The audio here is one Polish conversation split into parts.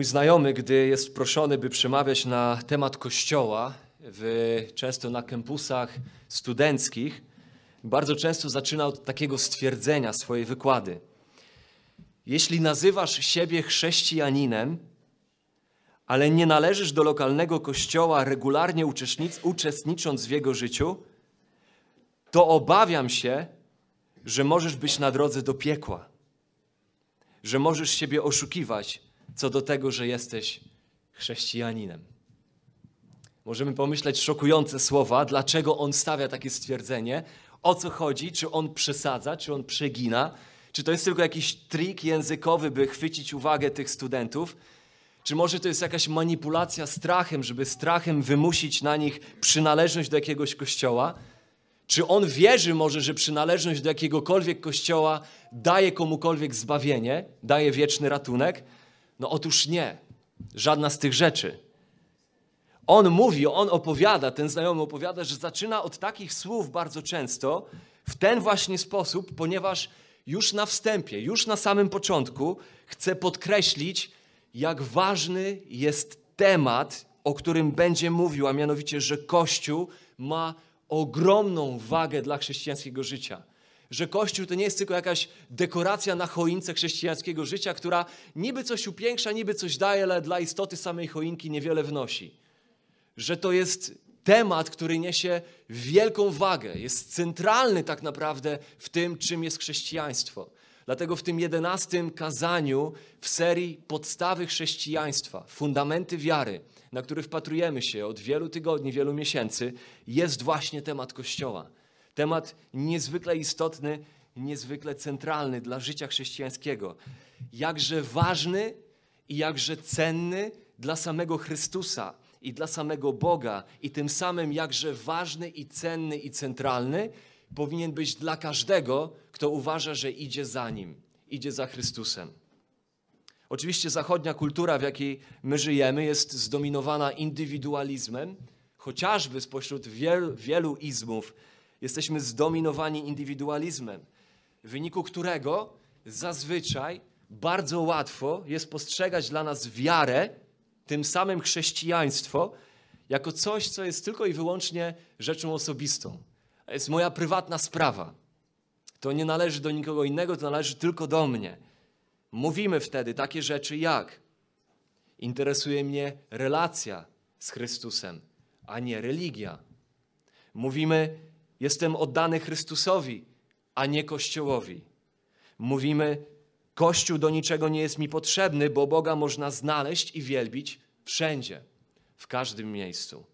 Mój znajomy, gdy jest proszony, by przemawiać na temat kościoła, w, często na kampusach studenckich, bardzo często zaczyna od takiego stwierdzenia swojej wykłady. Jeśli nazywasz siebie chrześcijaninem, ale nie należysz do lokalnego kościoła, regularnie uczestnicząc w jego życiu, to obawiam się, że możesz być na drodze do piekła, że możesz siebie oszukiwać co do tego, że jesteś chrześcijaninem. Możemy pomyśleć szokujące słowa, dlaczego on stawia takie stwierdzenie, o co chodzi, czy on przesadza, czy on przegina, czy to jest tylko jakiś trik językowy, by chwycić uwagę tych studentów, czy może to jest jakaś manipulacja strachem, żeby strachem wymusić na nich przynależność do jakiegoś kościoła? Czy on wierzy może, że przynależność do jakiegokolwiek kościoła daje komukolwiek zbawienie, daje wieczny ratunek? No otóż nie. Żadna z tych rzeczy. On mówi, on opowiada, ten znajomy opowiada, że zaczyna od takich słów bardzo często w ten właśnie sposób, ponieważ już na wstępie, już na samym początku chce podkreślić, jak ważny jest temat, o którym będzie mówił, a mianowicie, że Kościół ma ogromną wagę dla chrześcijańskiego życia. Że Kościół to nie jest tylko jakaś dekoracja na choince chrześcijańskiego życia, która niby coś upiększa, niby coś daje, ale dla istoty samej choinki niewiele wnosi. Że to jest temat, który niesie wielką wagę, jest centralny tak naprawdę w tym, czym jest chrześcijaństwo. Dlatego w tym jedenastym kazaniu w serii Podstawy chrześcijaństwa, fundamenty wiary, na który wpatrujemy się od wielu tygodni, wielu miesięcy, jest właśnie temat Kościoła. Temat niezwykle istotny, niezwykle centralny dla życia chrześcijańskiego. Jakże ważny i jakże cenny dla samego Chrystusa i dla samego Boga, i tym samym jakże ważny i cenny i centralny powinien być dla każdego, kto uważa, że idzie za Nim, idzie za Chrystusem. Oczywiście zachodnia kultura, w jakiej my żyjemy, jest zdominowana indywidualizmem, chociażby spośród wielu, wielu izmów jesteśmy zdominowani indywidualizmem, w wyniku którego zazwyczaj bardzo łatwo jest postrzegać dla nas wiarę, tym samym chrześcijaństwo, jako coś, co jest tylko i wyłącznie rzeczą osobistą. To jest moja prywatna sprawa. To nie należy do nikogo innego, to należy tylko do mnie. Mówimy wtedy takie rzeczy jak interesuje mnie relacja z Chrystusem, a nie religia. Mówimy jestem oddany Chrystusowi, a nie Kościołowi. Mówimy Kościół do niczego nie jest mi potrzebny, bo Boga można znaleźć i wielbić wszędzie, w każdym miejscu.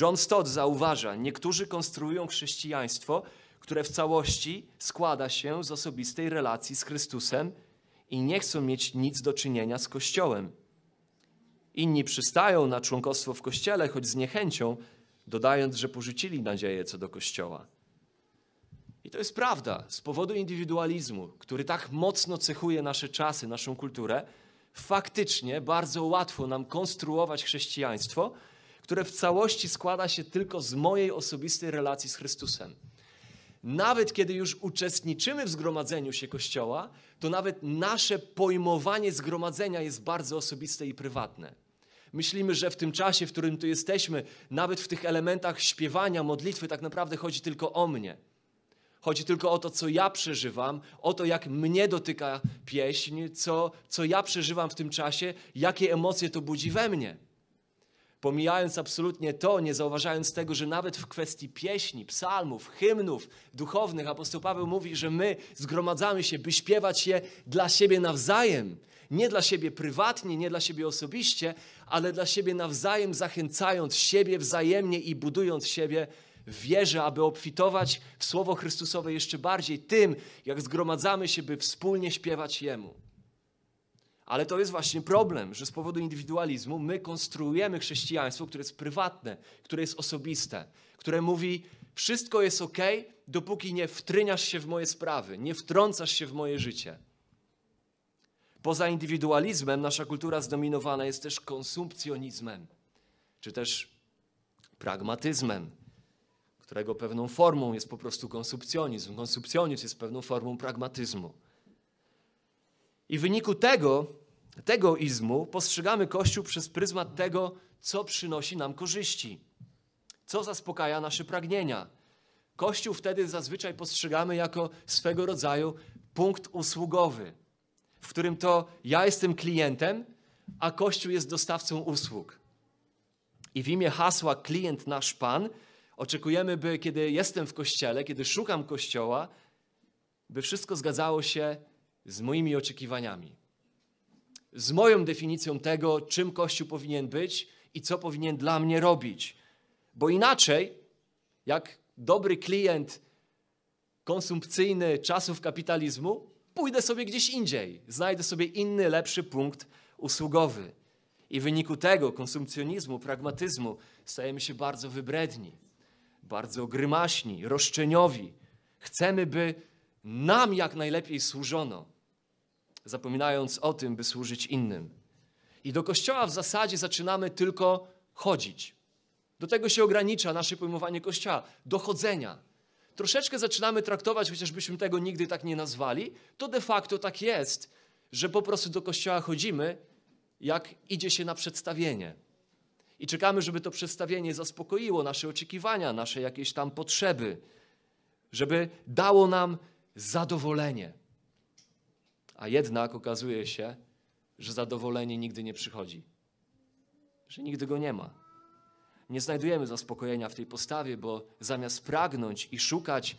John Stott zauważa, niektórzy konstruują chrześcijaństwo, które w całości składa się z osobistej relacji z Chrystusem i nie chcą mieć nic do czynienia z Kościołem. Inni przystają na członkostwo w Kościele, choć z niechęcią, dodając, że porzucili nadzieję co do Kościoła. I to jest prawda. Z powodu indywidualizmu, który tak mocno cechuje nasze czasy, naszą kulturę, faktycznie bardzo łatwo nam konstruować chrześcijaństwo, które w całości składa się tylko z mojej osobistej relacji z Chrystusem. Nawet kiedy już uczestniczymy w zgromadzeniu się Kościoła, to nawet nasze pojmowanie zgromadzenia jest bardzo osobiste i prywatne. Myślimy, że w tym czasie, w którym tu jesteśmy, nawet w tych elementach śpiewania, modlitwy, tak naprawdę chodzi tylko o mnie. Chodzi tylko o to, co ja przeżywam, o to, jak mnie dotyka pieśń, co, co ja przeżywam w tym czasie, jakie emocje to budzi we mnie. Pomijając absolutnie to, nie zauważając tego, że nawet w kwestii pieśni, psalmów, hymnów duchownych apostoł Paweł mówi, że my zgromadzamy się, by śpiewać je dla siebie nawzajem. Nie dla siebie prywatnie, nie dla siebie osobiście, ale dla siebie nawzajem, zachęcając siebie wzajemnie i budując siebie w wierze, aby obfitować w Słowo Chrystusowe jeszcze bardziej tym, jak zgromadzamy się, by wspólnie śpiewać Jemu. Ale to jest właśnie problem, że z powodu indywidualizmu my konstruujemy chrześcijaństwo, które jest prywatne, które jest osobiste, które mówi: wszystko jest ok, dopóki nie wtryniasz się w moje sprawy, nie wtrącasz się w moje życie. Poza indywidualizmem nasza kultura zdominowana jest też konsumpcjonizmem, czy też pragmatyzmem, którego pewną formą jest po prostu konsumpcjonizm. Konsumpcjonizm jest pewną formą pragmatyzmu. I w wyniku tego tego izmu postrzegamy Kościół przez pryzmat tego, co przynosi nam korzyści, co zaspokaja nasze pragnienia. Kościół wtedy zazwyczaj postrzegamy jako swego rodzaju punkt usługowy, w którym to ja jestem klientem, a Kościół jest dostawcą usług. I w imię hasła klient nasz Pan oczekujemy, by kiedy jestem w kościele, kiedy szukam kościoła, by wszystko zgadzało się z moimi oczekiwaniami, z moją definicją tego, czym Kościół powinien być i co powinien dla mnie robić. Bo inaczej, jak dobry klient konsumpcyjny czasów kapitalizmu, pójdę sobie gdzieś indziej, znajdę sobie inny, lepszy punkt usługowy. I w wyniku tego konsumpcjonizmu, pragmatyzmu stajemy się bardzo wybredni, bardzo grymaśni, roszczeniowi. Chcemy, by nam jak najlepiej służono, zapominając o tym, by służyć innym. I do kościoła w zasadzie zaczynamy tylko chodzić. Do tego się ogranicza nasze pojmowanie kościoła, do chodzenia. Troszeczkę zaczynamy traktować, chociażbyśmy tego nigdy tak nie nazwali, to de facto tak jest, że po prostu do kościoła chodzimy, jak idzie się na przedstawienie. I czekamy, żeby to przedstawienie zaspokoiło nasze oczekiwania, nasze jakieś tam potrzeby, żeby dało nam zadowolenie. A jednak okazuje się, że zadowolenie nigdy nie przychodzi, że nigdy go nie ma. Nie znajdujemy zaspokojenia w tej postawie, bo zamiast pragnąć i szukać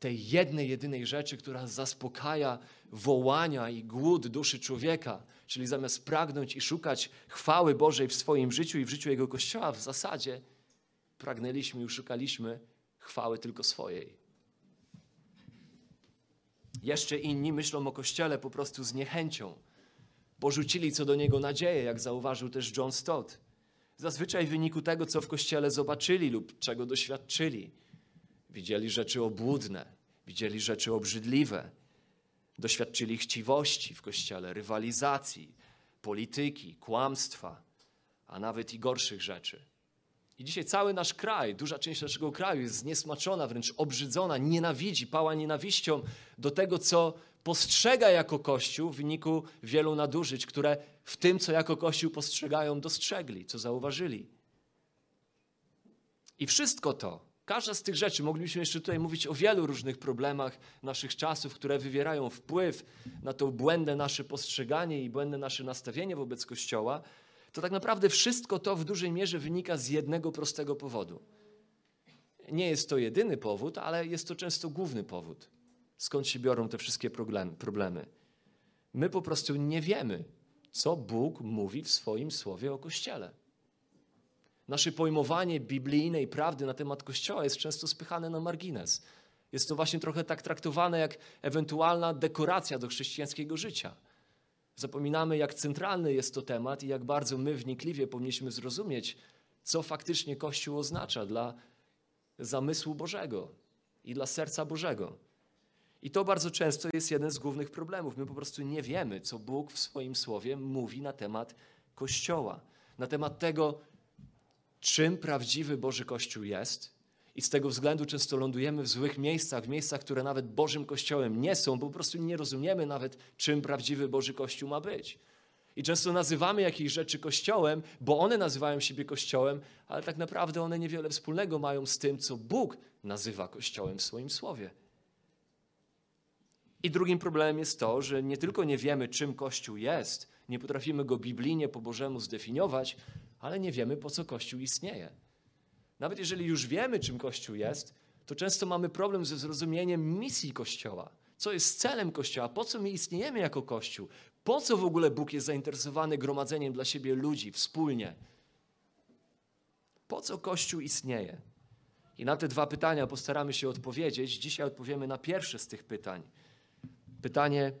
tej jednej, jedynej rzeczy, która zaspokaja wołania i głód duszy człowieka, czyli zamiast pragnąć i szukać chwały Bożej w swoim życiu i w życiu Jego Kościoła, w zasadzie pragnęliśmy i szukaliśmy chwały tylko swojej. Jeszcze inni myślą o Kościele po prostu z niechęcią. Porzucili co do niego nadzieję, jak zauważył też John Stott. Zazwyczaj w wyniku tego, co w Kościele zobaczyli lub czego doświadczyli. Widzieli rzeczy obłudne, widzieli rzeczy obrzydliwe, doświadczyli chciwości w Kościele, rywalizacji, polityki, kłamstwa, a nawet i gorszych rzeczy. I dzisiaj cały nasz kraj, duża część naszego kraju jest zniesmaczona, wręcz obrzydzona, nienawidzi, pała nienawiścią do tego, co postrzega jako Kościół w wyniku wielu nadużyć, które w tym, co jako Kościół postrzegają, dostrzegli, co zauważyli. I wszystko to, każda z tych rzeczy, moglibyśmy jeszcze tutaj mówić o wielu różnych problemach naszych czasów, które wywierają wpływ na to błędne nasze postrzeganie i błędne nasze nastawienie wobec Kościoła, to tak naprawdę wszystko to w dużej mierze wynika z jednego prostego powodu. Nie jest to jedyny powód, ale jest to często główny powód. Skąd się biorą te wszystkie problemy? My po prostu nie wiemy, co Bóg mówi w swoim słowie o Kościele. Nasze pojmowanie biblijnej prawdy na temat Kościoła jest często spychane na margines. Jest to właśnie trochę tak traktowane jak ewentualna dekoracja do chrześcijańskiego życia. Zapominamy, jak centralny jest to temat i jak bardzo my wnikliwie powinniśmy zrozumieć, co faktycznie Kościół oznacza dla zamysłu Bożego i dla serca Bożego. I to bardzo często jest jeden z głównych problemów. My po prostu nie wiemy, co Bóg w swoim słowie mówi na temat Kościoła, na temat tego, czym prawdziwy Boży Kościół jest. I z tego względu często lądujemy w złych miejscach, w miejscach, które nawet Bożym Kościołem nie są, bo po prostu nie rozumiemy nawet, czym prawdziwy Boży Kościół ma być. I często nazywamy jakieś rzeczy Kościołem, bo one nazywają siebie Kościołem, ale tak naprawdę one niewiele wspólnego mają z tym, co Bóg nazywa Kościołem w swoim słowie. I drugim problemem jest to, że nie tylko nie wiemy, czym Kościół jest, nie potrafimy go biblijnie po Bożemu zdefiniować, ale nie wiemy, po co Kościół istnieje. Nawet jeżeli już wiemy, czym Kościół jest, to często mamy problem ze zrozumieniem misji Kościoła. Co jest celem Kościoła? Po co my istniejemy jako Kościół? Po co w ogóle Bóg jest zainteresowany gromadzeniem dla siebie ludzi wspólnie? Po co Kościół istnieje? I na te dwa pytania postaramy się odpowiedzieć. Dzisiaj odpowiemy na pierwsze z tych pytań. Pytanie,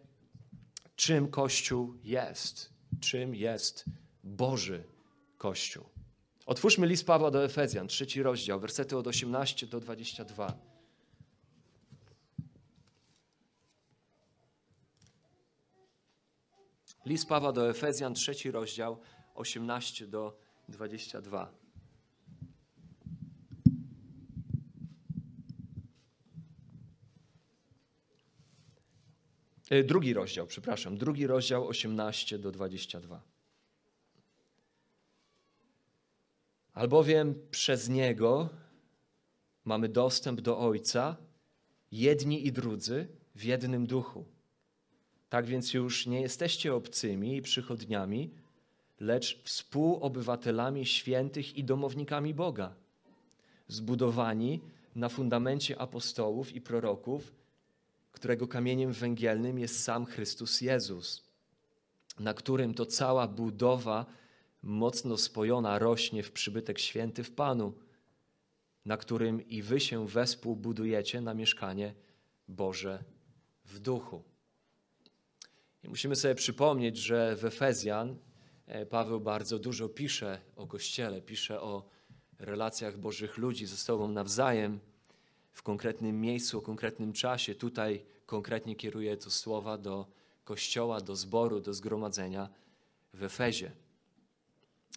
czym Kościół jest? Czym jest Boży Kościół? Otwórzmy list Pawła do Efezjan, trzeci rozdział, wersety od 18 do 22. List Pawła do Efezjan, trzeci rozdział, 18 do 22. drugi rozdział, przepraszam, drugi rozdział 18 do 22. Albowiem przez Niego mamy dostęp do Ojca, jedni i drudzy, w jednym duchu. Tak więc już nie jesteście obcymi i przychodniami, lecz współobywatelami świętych i domownikami Boga, zbudowani na fundamencie apostołów i proroków, którego kamieniem węgielnym jest sam Chrystus Jezus, na którym to cała budowa mocno spojona rośnie w przybytek święty w Panu, na którym i wy się wespół budujecie na mieszkanie Boże w duchu. I musimy sobie przypomnieć, że w Efezjan e, Paweł bardzo dużo pisze o Kościele, pisze o relacjach Bożych ludzi ze sobą nawzajem, w konkretnym miejscu, o konkretnym czasie. Tutaj konkretnie kieruje to słowa do Kościoła, do zboru, do zgromadzenia w Efezie.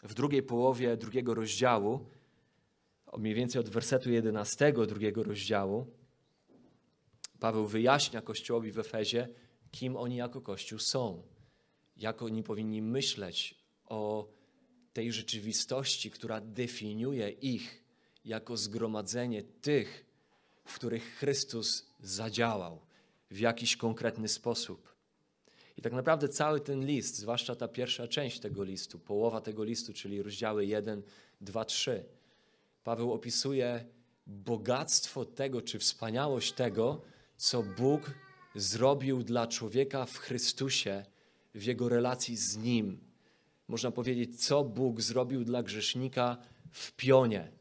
W drugiej połowie drugiego rozdziału, mniej więcej od wersetu 11 drugiego rozdziału, Paweł wyjaśnia Kościołowi w Efezie, kim oni jako Kościół są, jak oni powinni myśleć o tej rzeczywistości, która definiuje ich jako zgromadzenie tych, w których Chrystus zadziałał w jakiś konkretny sposób. I tak naprawdę cały ten list, zwłaszcza ta pierwsza część tego listu, połowa tego listu, czyli rozdziały 1, 2, 3, Paweł opisuje bogactwo tego, czy wspaniałość tego, co Bóg zrobił dla człowieka w Chrystusie, w jego relacji z Nim. Można powiedzieć, co Bóg zrobił dla grzesznika w pionie,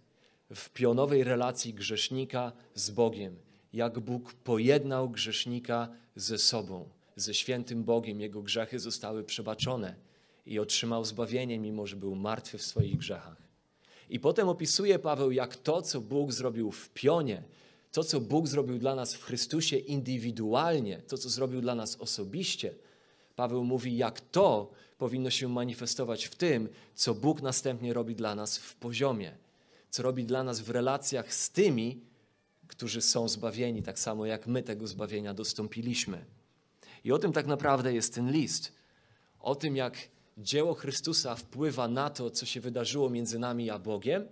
w pionowej relacji grzesznika z Bogiem. Jak Bóg pojednał grzesznika ze sobą, ze świętym Bogiem. Jego grzechy zostały przebaczone i otrzymał zbawienie, mimo że był martwy w swoich grzechach. I potem opisuje Paweł, jak to, co Bóg zrobił w pionie, to, co Bóg zrobił dla nas w Chrystusie indywidualnie, to, co zrobił dla nas osobiście, Paweł mówi, jak to powinno się manifestować w tym, co Bóg następnie robi dla nas w poziomie, co robi dla nas w relacjach z tymi, którzy są zbawieni, tak samo jak my tego zbawienia dostąpiliśmy. I o tym tak naprawdę jest ten list. O tym, jak dzieło Chrystusa wpływa na to, co się wydarzyło między nami a Bogiem,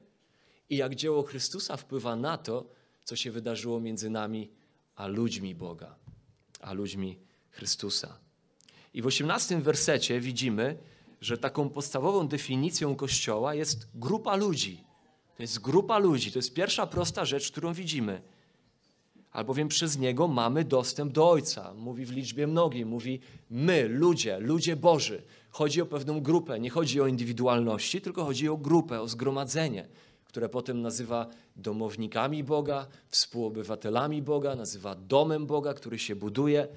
i jak dzieło Chrystusa wpływa na to, co się wydarzyło między nami a ludźmi Boga, a ludźmi Chrystusa. I w osiemnastym wersecie widzimy, że taką podstawową definicją Kościoła jest grupa ludzi. To jest grupa ludzi. To jest pierwsza prosta rzecz, którą widzimy. Albowiem przez Niego mamy dostęp do Ojca. Mówi w liczbie mnogiej. Mówi my, ludzie, ludzie Boży. Chodzi o pewną grupę. Nie chodzi o indywidualności, tylko chodzi o grupę, o zgromadzenie które potem nazywa domownikami Boga, współobywatelami Boga, nazywa domem Boga, który się buduje.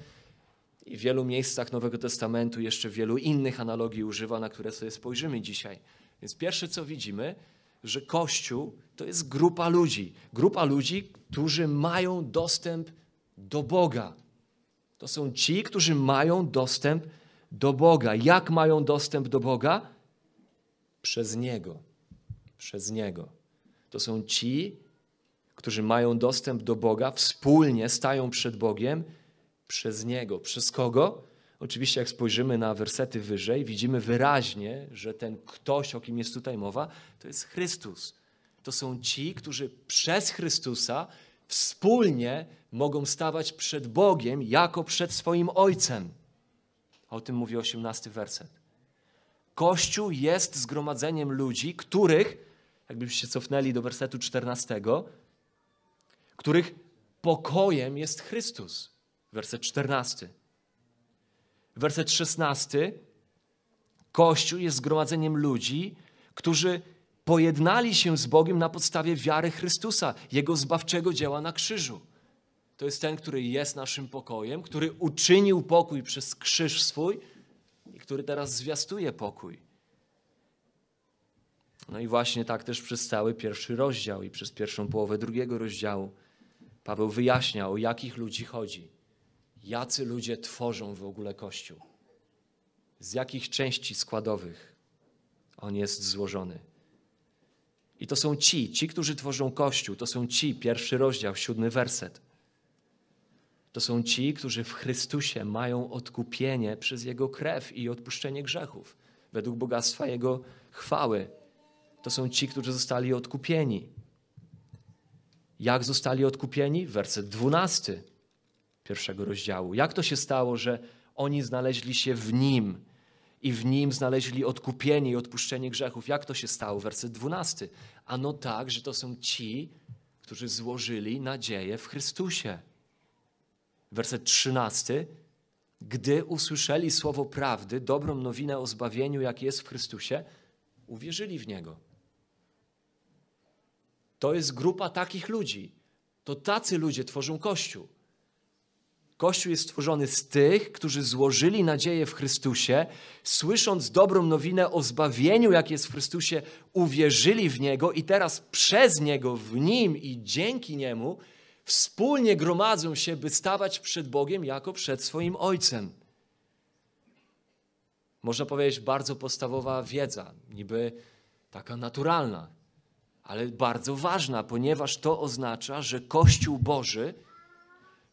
I w wielu miejscach Nowego Testamentu jeszcze wielu innych analogii używa, na które sobie spojrzymy dzisiaj. Więc pierwsze, co widzimy, że Kościół to jest grupa ludzi. Grupa ludzi, którzy mają dostęp do Boga. To są ci, którzy mają dostęp do Boga. Jak mają dostęp do Boga? Przez Niego. Przez Niego to są ci, którzy mają dostęp do Boga, wspólnie stają przed Bogiem przez Niego. Przez kogo? Oczywiście, jak spojrzymy na wersety wyżej, widzimy wyraźnie, że ten ktoś, o kim jest tutaj mowa, to jest Chrystus. To są ci, którzy przez Chrystusa wspólnie mogą stawać przed Bogiem jako przed swoim Ojcem. O tym mówi 18 werset. Kościół jest zgromadzeniem ludzi, których jakbyśmy się cofnęli do wersetu 14, których pokojem jest Chrystus. Werset 14. Werset 16. Kościół jest zgromadzeniem ludzi, którzy pojednali się z Bogiem na podstawie wiary Chrystusa, Jego zbawczego dzieła na krzyżu. To jest ten, który jest naszym pokojem, który uczynił pokój przez krzyż swój i który teraz zwiastuje pokój. No i właśnie tak też przez cały pierwszy rozdział i przez pierwszą połowę drugiego rozdziału Paweł wyjaśnia, o jakich ludzi chodzi. Jacy ludzie tworzą w ogóle Kościół. Z jakich części składowych on jest złożony. I to są ci, ci, którzy tworzą Kościół, to są ci, pierwszy rozdział, siódmy werset. To są ci, którzy w Chrystusie mają odkupienie przez Jego krew i odpuszczenie grzechów, według bogactwa Jego chwały. To są ci, którzy zostali odkupieni. Jak zostali odkupieni? Werset 12 pierwszego rozdziału. Jak to się stało, że oni znaleźli się w Nim i w Nim znaleźli odkupienie i odpuszczenie grzechów? Jak to się stało? Werset 12. Ano tak, że to są ci, którzy złożyli nadzieję w Chrystusie. Werset 13. Gdy usłyszeli słowo prawdy, dobrą nowinę o zbawieniu, jak jest w Chrystusie, uwierzyli w Niego. To jest grupa takich ludzi. To tacy ludzie tworzą Kościół. Kościół jest stworzony z tych, którzy złożyli nadzieję w Chrystusie, słysząc dobrą nowinę o zbawieniu, jak jest w Chrystusie, uwierzyli w Niego i teraz przez Niego, w Nim i dzięki Niemu wspólnie gromadzą się, by stawać przed Bogiem jako przed swoim Ojcem. Można powiedzieć, bardzo podstawowa wiedza, niby taka naturalna, ale bardzo ważna, ponieważ to oznacza, że Kościół Boży,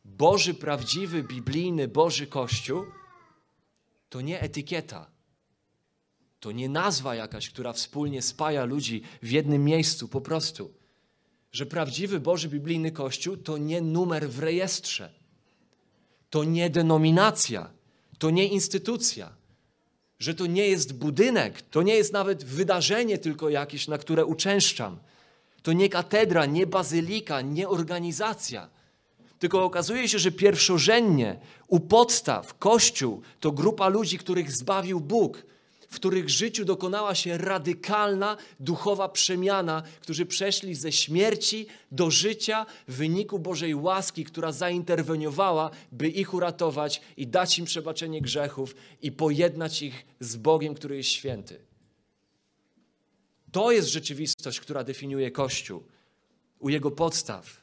Boży prawdziwy, biblijny Boży Kościół, to nie etykieta. To nie nazwa jakaś, która wspólnie spaja ludzi w jednym miejscu, po prostu. Że prawdziwy Boży biblijny Kościół to nie numer w rejestrze. To nie denominacja. To nie instytucja. Że to nie jest budynek. To nie jest nawet wydarzenie tylko jakieś, na które uczęszczam. To nie katedra, nie bazylika, nie organizacja tylko okazuje się, że pierwszorzędnie u podstaw Kościół to grupa ludzi, których zbawił Bóg, w których życiu dokonała się radykalna duchowa przemiana, którzy przeszli ze śmierci do życia w wyniku Bożej łaski, która zainterweniowała, by ich uratować i dać im przebaczenie grzechów i pojednać ich z Bogiem, który jest święty. To jest rzeczywistość, która definiuje Kościół u jego podstaw.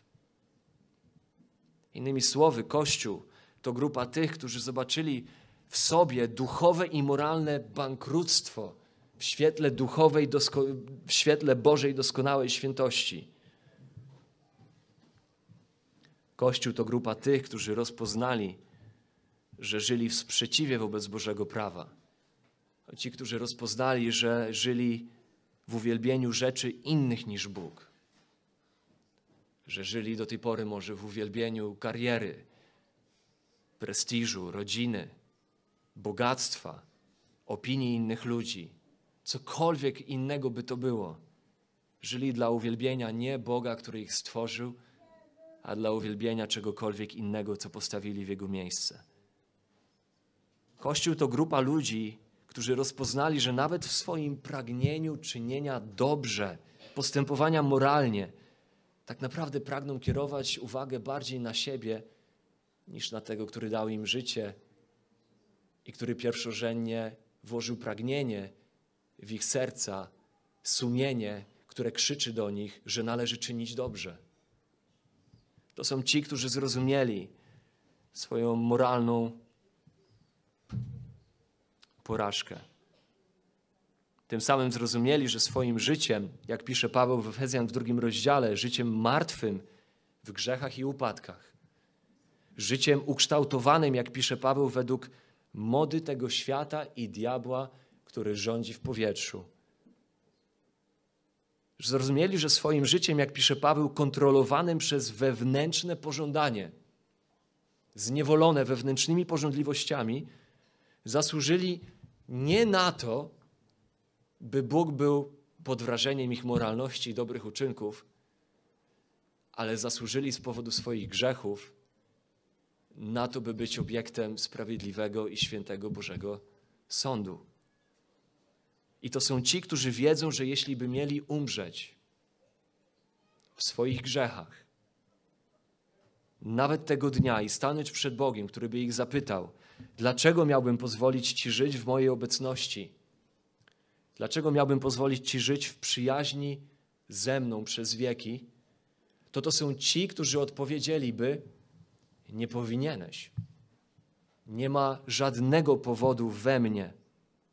Innymi słowy, Kościół to grupa tych, którzy zobaczyli w sobie duchowe i moralne bankructwo w świetle duchowej, w świetle Bożej doskonałej świętości. Kościół to grupa tych, którzy rozpoznali, że żyli w sprzeciwie wobec Bożego prawa. Ci, którzy rozpoznali, że żyli w uwielbieniu rzeczy innych niż Bóg że żyli do tej pory może w uwielbieniu kariery, prestiżu, rodziny, bogactwa, opinii innych ludzi, cokolwiek innego by to było. Żyli dla uwielbienia nie Boga, który ich stworzył, a dla uwielbienia czegokolwiek innego, co postawili w jego miejsce. Kościół to grupa ludzi, którzy rozpoznali, że nawet w swoim pragnieniu czynienia dobrze, postępowania moralnie, tak naprawdę pragną kierować uwagę bardziej na siebie niż na tego, który dał im życie i który pierwszorzędnie włożył pragnienie w ich serca, sumienie, które krzyczy do nich, że należy czynić dobrze. To są ci, którzy zrozumieli swoją moralną porażkę. Tym samym zrozumieli, że swoim życiem, jak pisze Paweł w Efezjan w drugim rozdziale, życiem martwym w grzechach i upadkach, życiem ukształtowanym, jak pisze Paweł, według mody tego świata i diabła, który rządzi w powietrzu. Zrozumieli, że swoim życiem, jak pisze Paweł, kontrolowanym przez wewnętrzne pożądanie, zniewolone wewnętrznymi pożądliwościami, zasłużyli nie na to, by Bóg był pod wrażeniem ich moralności i dobrych uczynków, ale zasłużyli z powodu swoich grzechów na to, by być obiektem sprawiedliwego i świętego Bożego sądu. I to są ci, którzy wiedzą, że jeśli by mieli umrzeć w swoich grzechach, nawet tego dnia i stanąć przed Bogiem, który by ich zapytał, dlaczego miałbym pozwolić Ci żyć w mojej obecności, Dlaczego miałbym pozwolić Ci żyć w przyjaźni ze mną przez wieki? To to są ci, którzy odpowiedzieliby: Nie powinieneś. Nie ma żadnego powodu we mnie,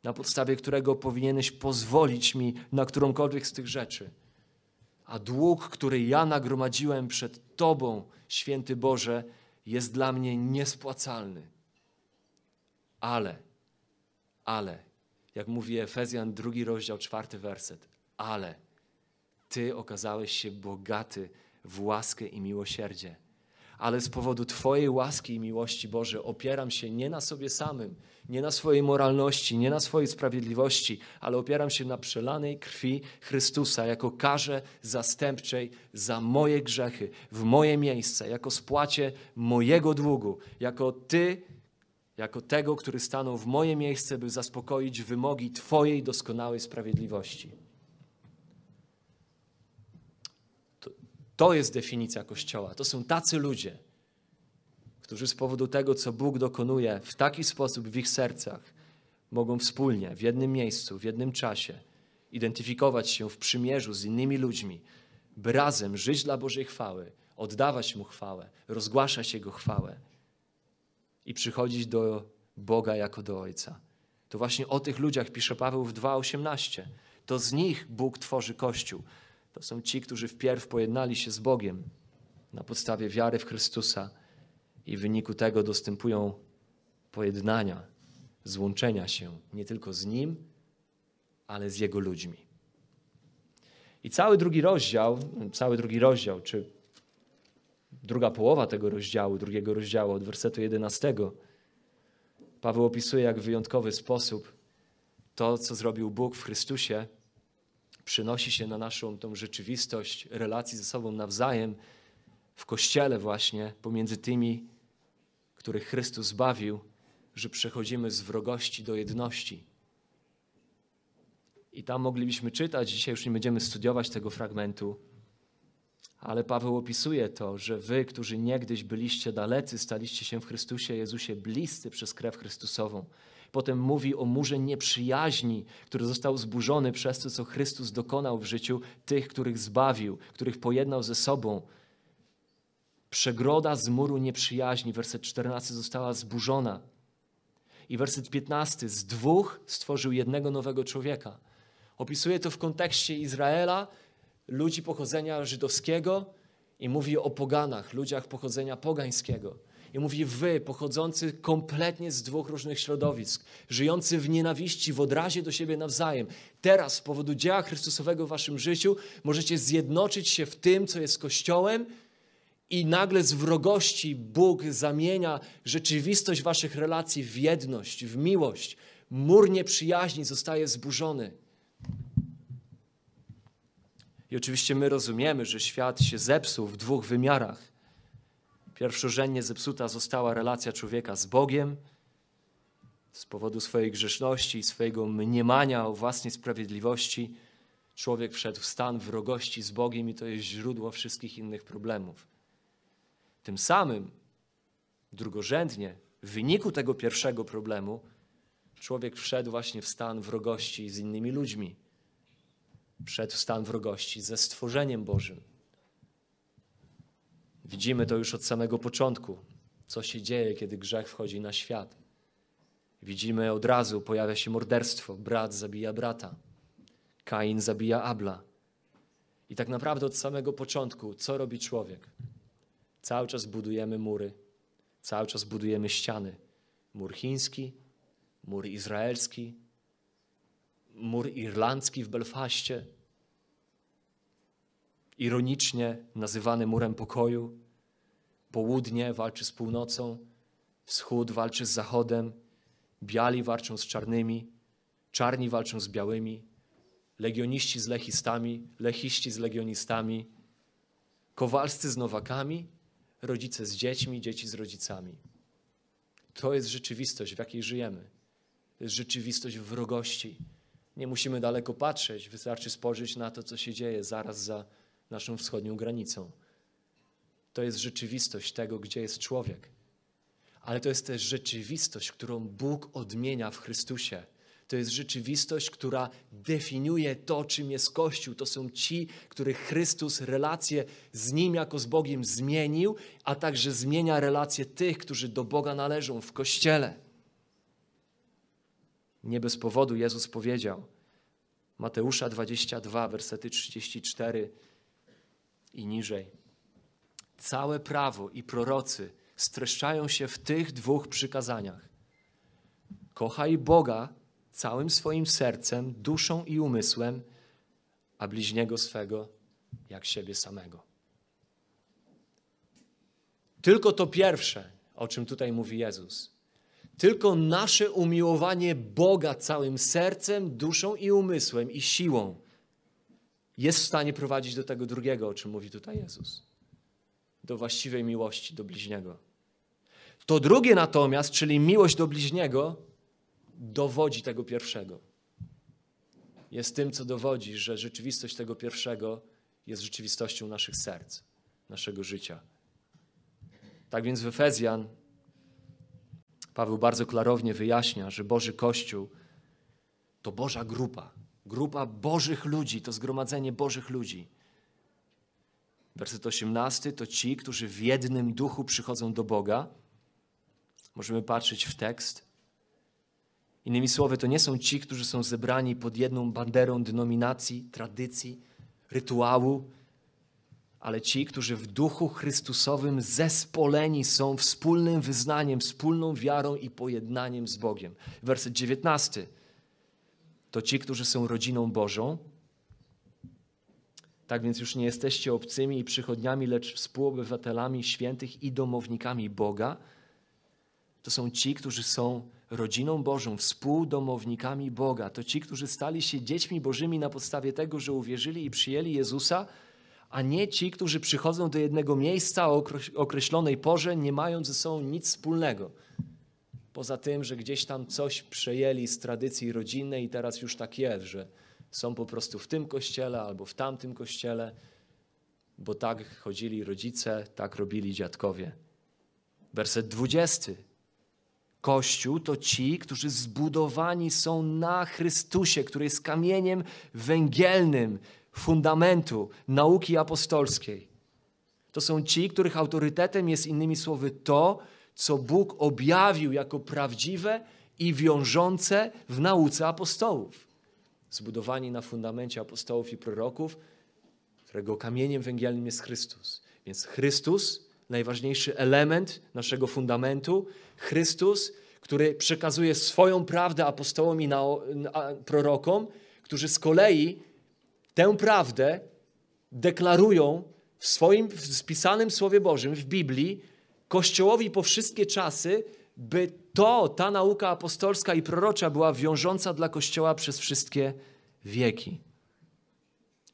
na podstawie którego powinieneś pozwolić mi na którąkolwiek z tych rzeczy. A dług, który ja nagromadziłem przed Tobą, święty Boże, jest dla mnie niespłacalny. Ale, ale, jak mówi Efezjan, drugi rozdział, czwarty werset, ale Ty okazałeś się bogaty w łaskę i miłosierdzie. Ale z powodu Twojej łaski i miłości Boże opieram się nie na sobie samym, nie na swojej moralności, nie na swojej sprawiedliwości, ale opieram się na przelanej krwi Chrystusa jako karze zastępczej za moje grzechy, w moje miejsce, jako spłacie mojego długu, jako Ty, jako tego, który stanął w moje miejsce, by zaspokoić wymogi Twojej doskonałej sprawiedliwości. To, to jest definicja Kościoła. To są tacy ludzie, którzy z powodu tego, co Bóg dokonuje w taki sposób w ich sercach, mogą wspólnie, w jednym miejscu, w jednym czasie identyfikować się w przymierzu z innymi ludźmi, by razem żyć dla Bożej chwały, oddawać Mu chwałę, rozgłaszać Jego chwałę i przychodzić do Boga jako do Ojca. To właśnie o tych ludziach pisze Paweł w 2:18. To z nich Bóg tworzy Kościół. To są ci, którzy wpierw pojednali się z Bogiem na podstawie wiary w Chrystusa i w wyniku tego dostępują pojednania, złączenia się nie tylko z Nim, ale z Jego ludźmi. I cały drugi rozdział, cały drugi rozdział, czy druga połowa tego rozdziału, drugiego rozdziału od wersetu 11, Paweł opisuje jak w wyjątkowy sposób to, co zrobił Bóg w Chrystusie, przynosi się na naszą tą rzeczywistość relacji ze sobą nawzajem w Kościele właśnie, pomiędzy tymi, których Chrystus zbawił, że przechodzimy z wrogości do jedności. I tam moglibyśmy czytać, dzisiaj już nie będziemy studiować tego fragmentu, ale Paweł opisuje to, że wy, którzy niegdyś byliście dalecy, staliście się w Chrystusie Jezusie bliscy przez krew Chrystusową. Potem mówi o murze nieprzyjaźni, który został zburzony przez to, co Chrystus dokonał w życiu tych, których zbawił, których pojednał ze sobą. Przegroda z muru nieprzyjaźni, werset 14, została zburzona. I werset 15, z dwóch stworzył jednego nowego człowieka. Opisuje to w kontekście Izraela, ludzi pochodzenia żydowskiego i mówi o poganach, ludziach pochodzenia pogańskiego. I mówi wy, pochodzący kompletnie z dwóch różnych środowisk, żyjący w nienawiści, w odrazie do siebie nawzajem. Teraz z powodu dzieła Chrystusowego w waszym życiu możecie zjednoczyć się w tym, co jest Kościołem i nagle z wrogości Bóg zamienia rzeczywistość waszych relacji w jedność, w miłość. Mur nieprzyjaźni zostaje zburzony. I oczywiście my rozumiemy, że świat się zepsuł w dwóch wymiarach. Pierwszorzędnie zepsuta została relacja człowieka z Bogiem z powodu swojej grzeszności i swojego mniemania o własnej sprawiedliwości. Człowiek wszedł w stan wrogości z Bogiem i to jest źródło wszystkich innych problemów. Tym samym, drugorzędnie, w wyniku tego pierwszego problemu, człowiek wszedł właśnie w stan wrogości z innymi ludźmi. W stan wrogości ze stworzeniem Bożym. Widzimy to już od samego początku, co się dzieje, kiedy grzech wchodzi na świat. Widzimy od razu, pojawia się morderstwo, brat zabija brata, Kain zabija Abla. I tak naprawdę od samego początku, co robi człowiek? Cały czas budujemy mury, cały czas budujemy ściany. Mur chiński, mur izraelski, mur irlandzki w Belfaście, ironicznie nazywany murem pokoju. Południe walczy z północą, wschód walczy z zachodem, biali walczą z czarnymi, czarni walczą z białymi, legioniści z lechistami, lechiści z legionistami, kowalscy z nowakami, rodzice z dziećmi, dzieci z rodzicami. To jest rzeczywistość, w jakiej żyjemy. To jest rzeczywistość wrogości. Nie musimy daleko patrzeć, wystarczy spojrzeć na to, co się dzieje zaraz za naszą wschodnią granicą. To jest rzeczywistość tego, gdzie jest człowiek. Ale to jest też rzeczywistość, którą Bóg odmienia w Chrystusie. To jest rzeczywistość, która definiuje to, czym jest Kościół. To są ci, których Chrystus relacje z Nim jako z Bogiem zmienił, a także zmienia relacje tych, którzy do Boga należą w Kościele. Nie bez powodu Jezus powiedział, Mateusza 22, wersety 34 i niżej. Całe prawo i prorocy streszczają się w tych dwóch przykazaniach. Kochaj Boga całym swoim sercem, duszą i umysłem, a bliźniego swego jak siebie samego. Tylko to pierwsze, o czym tutaj mówi Jezus. Tylko nasze umiłowanie Boga całym sercem, duszą i umysłem i siłą jest w stanie prowadzić do tego drugiego, o czym mówi tutaj Jezus. Do właściwej miłości do bliźniego. To drugie natomiast, czyli miłość do bliźniego, dowodzi tego pierwszego. Jest tym, co dowodzi, że rzeczywistość tego pierwszego jest rzeczywistością naszych serc, naszego życia. Tak więc w Efezjan Paweł bardzo klarownie wyjaśnia, że Boży Kościół to Boża grupa, grupa Bożych ludzi, to zgromadzenie Bożych ludzi. Werset 18 to ci, którzy w jednym duchu przychodzą do Boga. Możemy patrzeć w tekst. Innymi słowy, to nie są ci, którzy są zebrani pod jedną banderą denominacji, tradycji, rytuału, ale ci, którzy w duchu Chrystusowym zespoleni są wspólnym wyznaniem, wspólną wiarą i pojednaniem z Bogiem. Werset 19. To ci, którzy są rodziną Bożą. Tak więc już nie jesteście obcymi i przychodniami, lecz współobywatelami świętych i domownikami Boga. To są ci, którzy są rodziną Bożą, współdomownikami Boga. To ci, którzy stali się dziećmi Bożymi na podstawie tego, że uwierzyli i przyjęli Jezusa, a nie ci, którzy przychodzą do jednego miejsca o określonej porze, nie mając ze sobą nic wspólnego. Poza tym, że gdzieś tam coś przejęli z tradycji rodzinnej i teraz już tak jest, że są po prostu w tym kościele albo w tamtym kościele, bo tak chodzili rodzice, tak robili dziadkowie. Werset 20. Kościół to ci, którzy zbudowani są na Chrystusie, który jest kamieniem węgielnym fundamentu nauki apostolskiej. To są ci, których autorytetem jest innymi słowy to, co Bóg objawił jako prawdziwe i wiążące w nauce apostołów. Zbudowani na fundamencie apostołów i proroków, którego kamieniem węgielnym jest Chrystus. Więc Chrystus, najważniejszy element naszego fundamentu, Chrystus, który przekazuje swoją prawdę apostołom i prorokom, którzy z kolei tę prawdę deklarują w swoim spisanym Słowie Bożym, w Biblii, Kościołowi po wszystkie czasy, by to, ta nauka apostolska i prorocza była wiążąca dla Kościoła przez wszystkie wieki.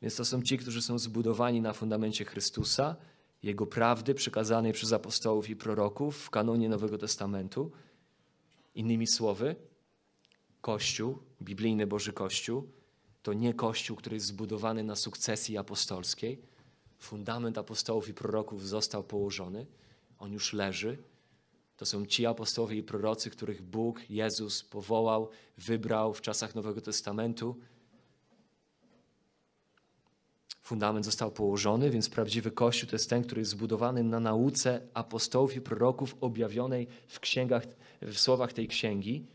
Więc to są ci, którzy są zbudowani na fundamencie Chrystusa, Jego prawdy przekazanej przez apostołów i proroków w kanonie Nowego Testamentu. Innymi słowy, Kościół, biblijny Boży Kościół, to nie Kościół, który jest zbudowany na sukcesji apostolskiej. Fundament apostołów i proroków został położony, on już leży. To są ci apostołowie i prorocy, których Bóg, Jezus powołał, wybrał w czasach Nowego Testamentu. Fundament został położony, więc prawdziwy Kościół to jest ten, który jest zbudowany na nauce apostołów i proroków objawionej w księgach, w słowach tej księgi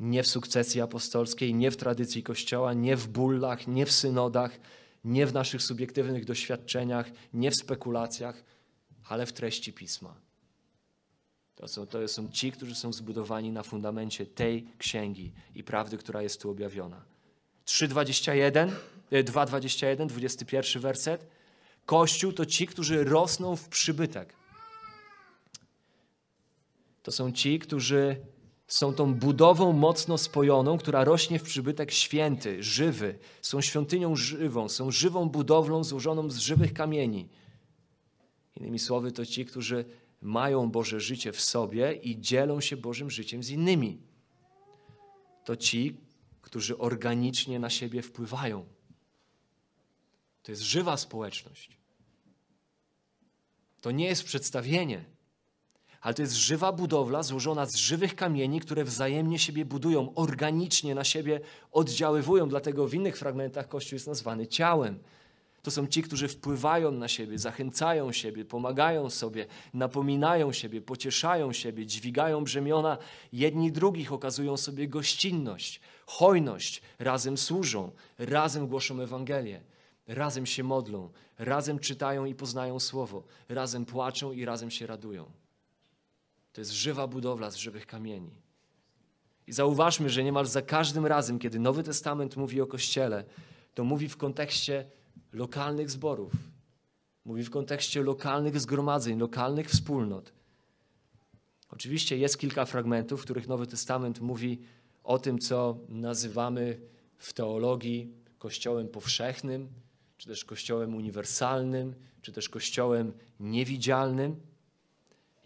nie w sukcesji apostolskiej, nie w tradycji Kościoła, nie w bullach, nie w synodach, nie w naszych subiektywnych doświadczeniach, nie w spekulacjach, ale w treści pisma. To są, to są ci, którzy są zbudowani na fundamencie tej księgi i prawdy, która jest tu objawiona. 3:21, 2:21, 21 werset. Kościół to ci, którzy rosną w przybytek. To są ci, którzy są tą budową mocno spojoną, która rośnie w przybytek święty, żywy. Są świątynią żywą, są żywą budowlą złożoną z żywych kamieni. Innymi słowy, to ci, którzy mają Boże życie w sobie i dzielą się Bożym życiem z innymi. To ci, którzy organicznie na siebie wpływają. To jest żywa społeczność. To nie jest przedstawienie ale to jest żywa budowla złożona z żywych kamieni, które wzajemnie siebie budują, organicznie na siebie oddziaływują. Dlatego w innych fragmentach Kościół jest nazwany ciałem. To są ci, którzy wpływają na siebie, zachęcają siebie, pomagają sobie, napominają siebie, pocieszają siebie, dźwigają brzemiona jedni drugich, okazują sobie gościnność, hojność, razem służą, razem głoszą Ewangelię. razem się modlą, razem czytają i poznają Słowo, razem płaczą i razem się radują. To jest żywa budowla z żywych kamieni. I zauważmy, że niemal za każdym razem, kiedy Nowy Testament mówi o Kościele, to mówi w kontekście lokalnych zborów, mówi w kontekście lokalnych zgromadzeń, lokalnych wspólnot. Oczywiście jest kilka fragmentów, w których Nowy Testament mówi o tym, co nazywamy w teologii Kościołem powszechnym, czy też Kościołem uniwersalnym, czy też Kościołem niewidzialnym.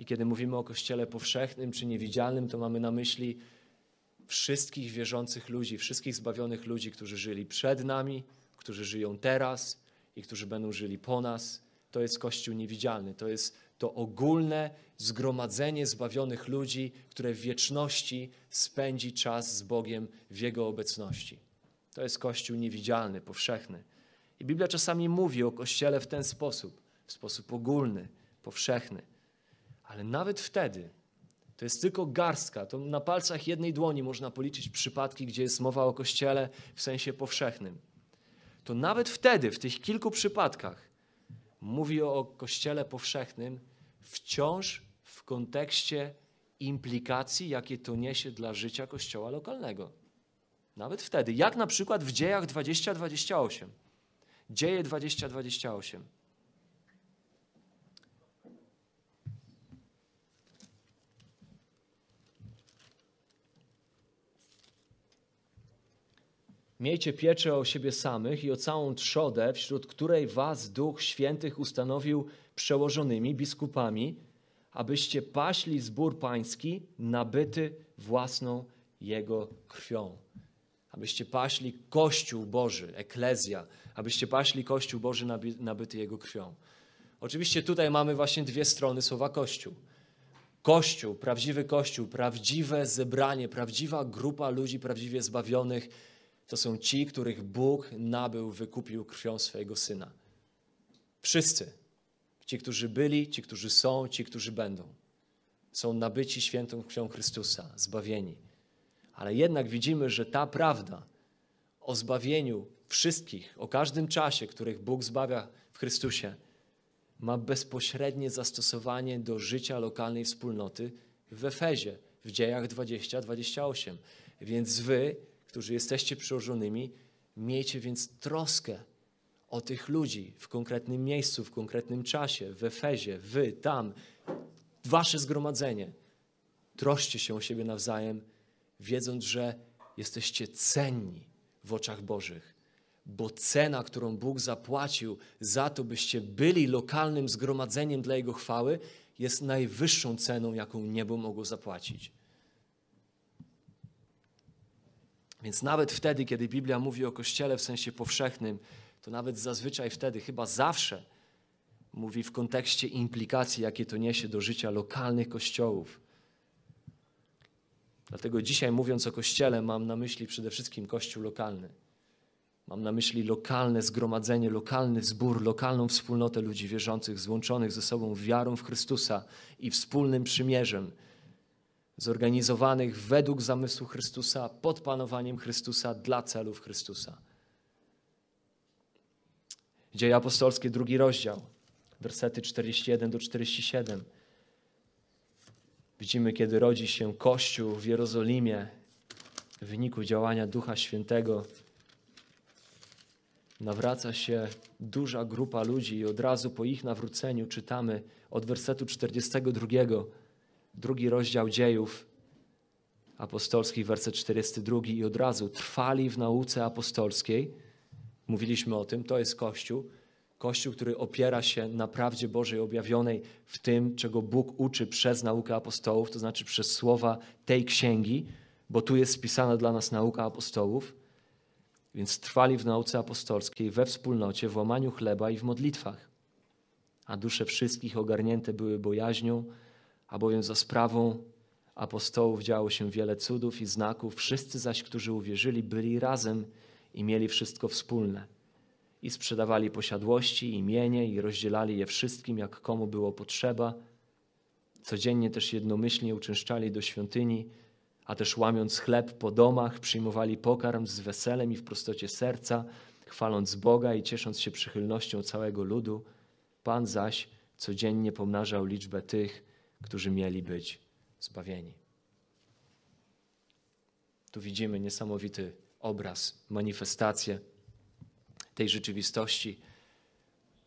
I kiedy mówimy o Kościele powszechnym czy niewidzialnym, to mamy na myśli wszystkich wierzących ludzi, wszystkich zbawionych ludzi, którzy żyli przed nami, którzy żyją teraz i którzy będą żyli po nas. To jest Kościół niewidzialny. To jest to ogólne zgromadzenie zbawionych ludzi, które w wieczności spędzi czas z Bogiem w Jego obecności. To jest Kościół niewidzialny, powszechny. I Biblia czasami mówi o Kościele w ten sposób, w sposób ogólny, powszechny. Ale nawet wtedy to jest tylko garstka. To na palcach jednej dłoni można policzyć przypadki, gdzie jest mowa o Kościele w sensie powszechnym. To nawet wtedy, w tych kilku przypadkach, mówi o Kościele powszechnym wciąż w kontekście implikacji, jakie to niesie dla życia Kościoła lokalnego. Nawet wtedy, jak na przykład w dziejach 20-28. Dzieje 20-28. Miejcie pieczę o siebie samych i o całą trzodę, wśród której was Duch Świętych ustanowił przełożonymi biskupami, abyście paśli zbór pański nabyty własną Jego krwią. Abyście paśli Kościół Boży, Eklezja, abyście paśli Kościół Boży nabyty Jego krwią. Oczywiście tutaj mamy właśnie dwie strony słowa Kościół. Kościół, prawdziwy Kościół, prawdziwe zebranie, prawdziwa grupa ludzi prawdziwie zbawionych, to są ci, których Bóg nabył, wykupił krwią swojego Syna. Wszyscy. Ci, którzy byli, ci, którzy są, ci, którzy będą. Są nabyci świętą krwią Chrystusa, zbawieni. Ale jednak widzimy, że ta prawda o zbawieniu wszystkich, o każdym czasie, których Bóg zbawia w Chrystusie, ma bezpośrednie zastosowanie do życia lokalnej wspólnoty w Efezie, w dziejach 20-28. Więc wy, którzy jesteście przełożonymi, miejcie więc troskę o tych ludzi w konkretnym miejscu, w konkretnym czasie, w Efezie, wy, tam, wasze zgromadzenie. Troszcie się o siebie nawzajem, wiedząc, że jesteście cenni w oczach Bożych, bo cena, którą Bóg zapłacił za to, byście byli lokalnym zgromadzeniem dla Jego chwały, jest najwyższą ceną, jaką niebo mogło zapłacić. Więc nawet wtedy, kiedy Biblia mówi o Kościele w sensie powszechnym, to nawet zazwyczaj wtedy, chyba zawsze, mówi w kontekście implikacji, jakie to niesie do życia lokalnych kościołów. Dlatego dzisiaj, mówiąc o Kościele, mam na myśli przede wszystkim Kościół lokalny. Mam na myśli lokalne zgromadzenie, lokalny zbór, lokalną wspólnotę ludzi wierzących, złączonych ze sobą wiarą w Chrystusa i wspólnym przymierzem, zorganizowanych według zamysłu Chrystusa, pod panowaniem Chrystusa, dla celów Chrystusa. Dzieje apostolskie, drugi rozdział, wersety 41 do 47. Widzimy, kiedy rodzi się Kościół w Jerozolimie w wyniku działania Ducha Świętego. Nawraca się duża grupa ludzi i od razu po ich nawróceniu czytamy od wersetu 42, drugi rozdział dziejów apostolskich, werset 42 i od razu trwali w nauce apostolskiej. Mówiliśmy o tym, to jest Kościół. Kościół, który opiera się na prawdzie Bożej objawionej w tym, czego Bóg uczy przez naukę apostołów, to znaczy przez słowa tej księgi, bo tu jest spisana dla nas nauka apostołów. Więc trwali w nauce apostolskiej, we wspólnocie, w łamaniu chleba i w modlitwach. A dusze wszystkich ogarnięte były bojaźnią, albowiem za sprawą apostołów działo się wiele cudów i znaków, wszyscy zaś, którzy uwierzyli, byli razem i mieli wszystko wspólne. I sprzedawali posiadłości, imienie i rozdzielali je wszystkim, jak komu było potrzeba. Codziennie też jednomyślnie uczęszczali do świątyni, a też łamiąc chleb po domach, przyjmowali pokarm z weselem i w prostocie serca, chwaląc Boga i ciesząc się przychylnością całego ludu. Pan zaś codziennie pomnażał liczbę tych, którzy mieli być zbawieni. Tu widzimy niesamowity obraz, manifestację tej rzeczywistości,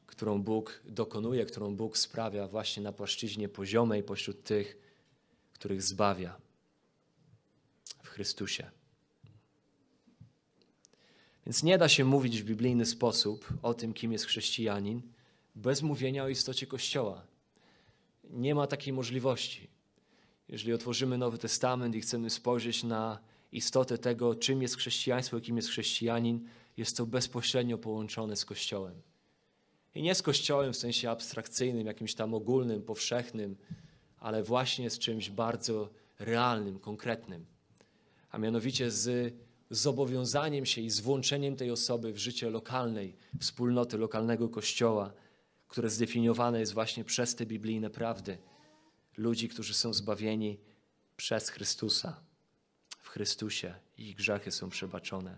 którą Bóg dokonuje, którą Bóg sprawia właśnie na płaszczyźnie poziomej pośród tych, których zbawia w Chrystusie. Więc nie da się mówić w biblijny sposób o tym, kim jest chrześcijanin, bez mówienia o istocie Kościoła. Nie ma takiej możliwości. Jeżeli otworzymy Nowy Testament i chcemy spojrzeć na istotę tego, czym jest chrześcijaństwo kim jest chrześcijanin, jest to bezpośrednio połączone z Kościołem. I nie z Kościołem w sensie abstrakcyjnym, jakimś tam ogólnym, powszechnym, ale właśnie z czymś bardzo realnym, konkretnym. A mianowicie z zobowiązaniem się i z włączeniem tej osoby w życie lokalnej wspólnoty, lokalnego kościoła, które zdefiniowane jest właśnie przez te biblijne prawdy. Ludzi, którzy są zbawieni przez Chrystusa. W Chrystusie ich grzechy są przebaczone.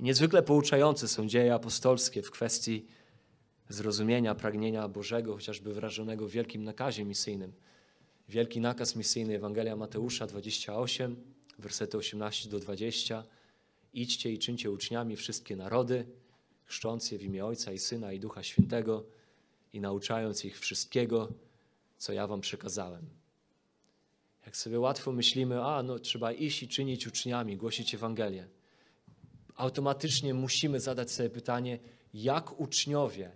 I niezwykle pouczające są dzieje apostolskie w kwestii zrozumienia pragnienia Bożego, chociażby wyrażonego w wielkim nakazie misyjnym. Wielki nakaz misyjny Ewangelia Mateusza 28, wersety 18 do 20. Idźcie i czyńcie uczniami wszystkie narody, chrzcząc je w imię Ojca i Syna i Ducha Świętego i nauczając ich wszystkiego, co ja wam przekazałem. Jak sobie łatwo myślimy, a no trzeba iść i czynić uczniami, głosić Ewangelię. Automatycznie musimy zadać sobie pytanie, jak uczniowie,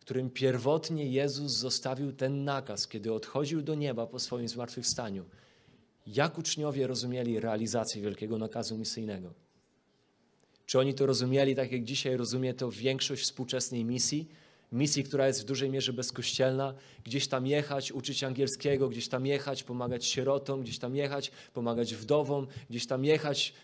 którym pierwotnie Jezus zostawił ten nakaz, kiedy odchodził do nieba po swoim zmartwychwstaniu, jak uczniowie rozumieli realizację wielkiego nakazu misyjnego? Czy oni to rozumieli tak, jak dzisiaj rozumie to większość współczesnej misji? Misji, która jest w dużej mierze bezkościelna, gdzieś tam jechać, uczyć angielskiego, gdzieś tam jechać, pomagać sierotom, gdzieś tam jechać, pomagać wdowom, gdzieś tam jechać,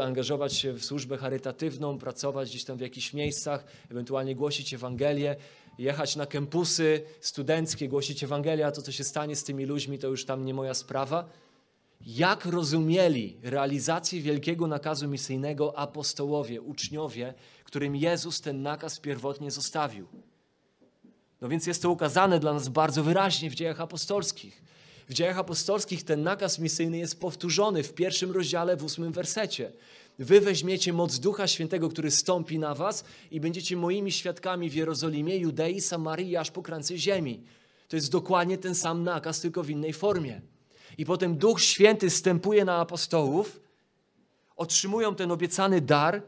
angażować się w służbę charytatywną, pracować gdzieś tam w jakichś miejscach, ewentualnie głosić Ewangelię, jechać na kempusy studenckie, głosić Ewangelię, a to co się stanie z tymi ludźmi, to już tam nie moja sprawa jak rozumieli realizację wielkiego nakazu misyjnego apostołowie, uczniowie, którym Jezus ten nakaz pierwotnie zostawił. No więc jest to ukazane dla nas bardzo wyraźnie w dziejach apostolskich. W dziejach apostolskich ten nakaz misyjny jest powtórzony w pierwszym rozdziale, w ósmym wersecie. Wy weźmiecie moc Ducha Świętego, który stąpi na was i będziecie moimi świadkami w Jerozolimie, Judei, Samarii, aż po krańce ziemi. To jest dokładnie ten sam nakaz, tylko w innej formie. I potem Duch Święty stępuje na apostołów, otrzymują ten obiecany dar.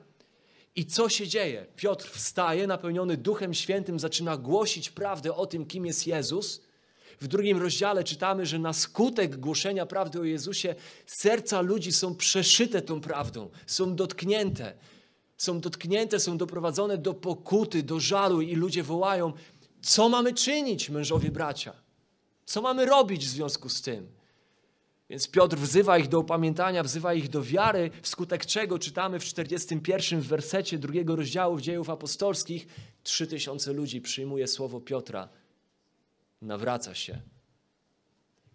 I co się dzieje? Piotr wstaje, napełniony Duchem Świętym, zaczyna głosić prawdę o tym, kim jest Jezus. W drugim rozdziale czytamy, że na skutek głoszenia prawdy o Jezusie serca ludzi są przeszyte tą prawdą, są dotknięte. Są dotknięte, są doprowadzone do pokuty, do żalu i ludzie wołają: Co mamy czynić, mężowie bracia? Co mamy robić w związku z tym? Więc Piotr wzywa ich do upamiętania, wzywa ich do wiary, wskutek czego czytamy w 41 wersecie drugiego rozdziału dziejów apostolskich, trzy tysiące ludzi przyjmuje słowo Piotra, nawraca się.